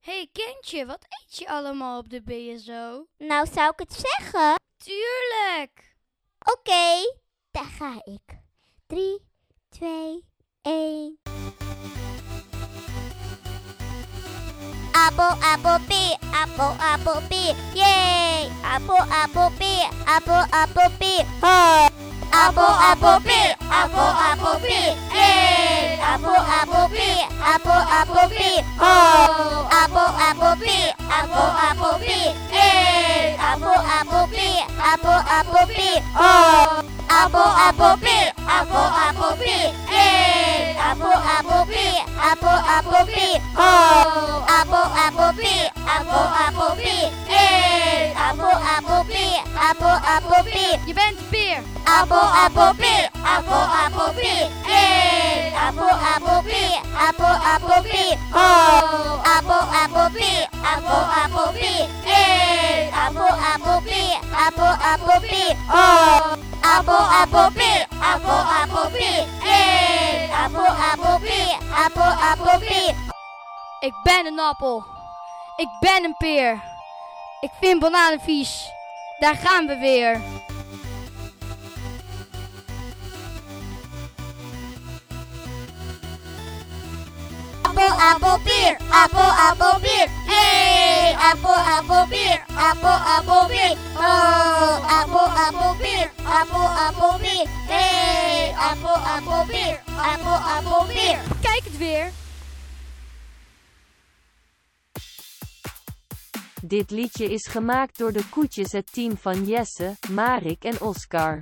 hey kindje, wat eet je allemaal op de BSO? Nou, zou ik het zeggen? Tuurlijk! Oké, daar ga ik. 3, 2, 1. Appel, appelpie, appel, appelpie, yay! Appel, appelpie, appel, appelpie, ho! Appel, appel, yay! Appel, appelpie, appel, appelpie, ho! Appel, appelpie, appel, appelpie, yay! Appel, appelpie, appel, appelpie, ho! Appel, appelpie, appel, appelpie, yay! Appel, appelpie, appel, appelpie, ho! Appel, appelpie, appel, appelpie, yay! Appel, appelpie, appel, appelpie, Je bent een peer! Appel, appelpie, appel, appelpie, yay! Appel, appelpie, appel, appelpie, ho! Appel, appelpie, appel, appelpie, yay! Appel, appelpie, appel, appelpie, ho! Appel, appelpie, appel, appelpie, yay! Appel, appelpie, appel, appelpie. Ik ben een appel. Ik ben een peer. Ik vind bananen vies. Daar gaan we weer. Appel, peer, appel, appel, peer, yay! Appel, appel, peer, oh! Appel, peer, appel, appel, peer, yay! Appel, appel, peer. Kijk het weer. Dit liedje is gemaakt door de Koetjes het team van Jesse, Marik en Oscar.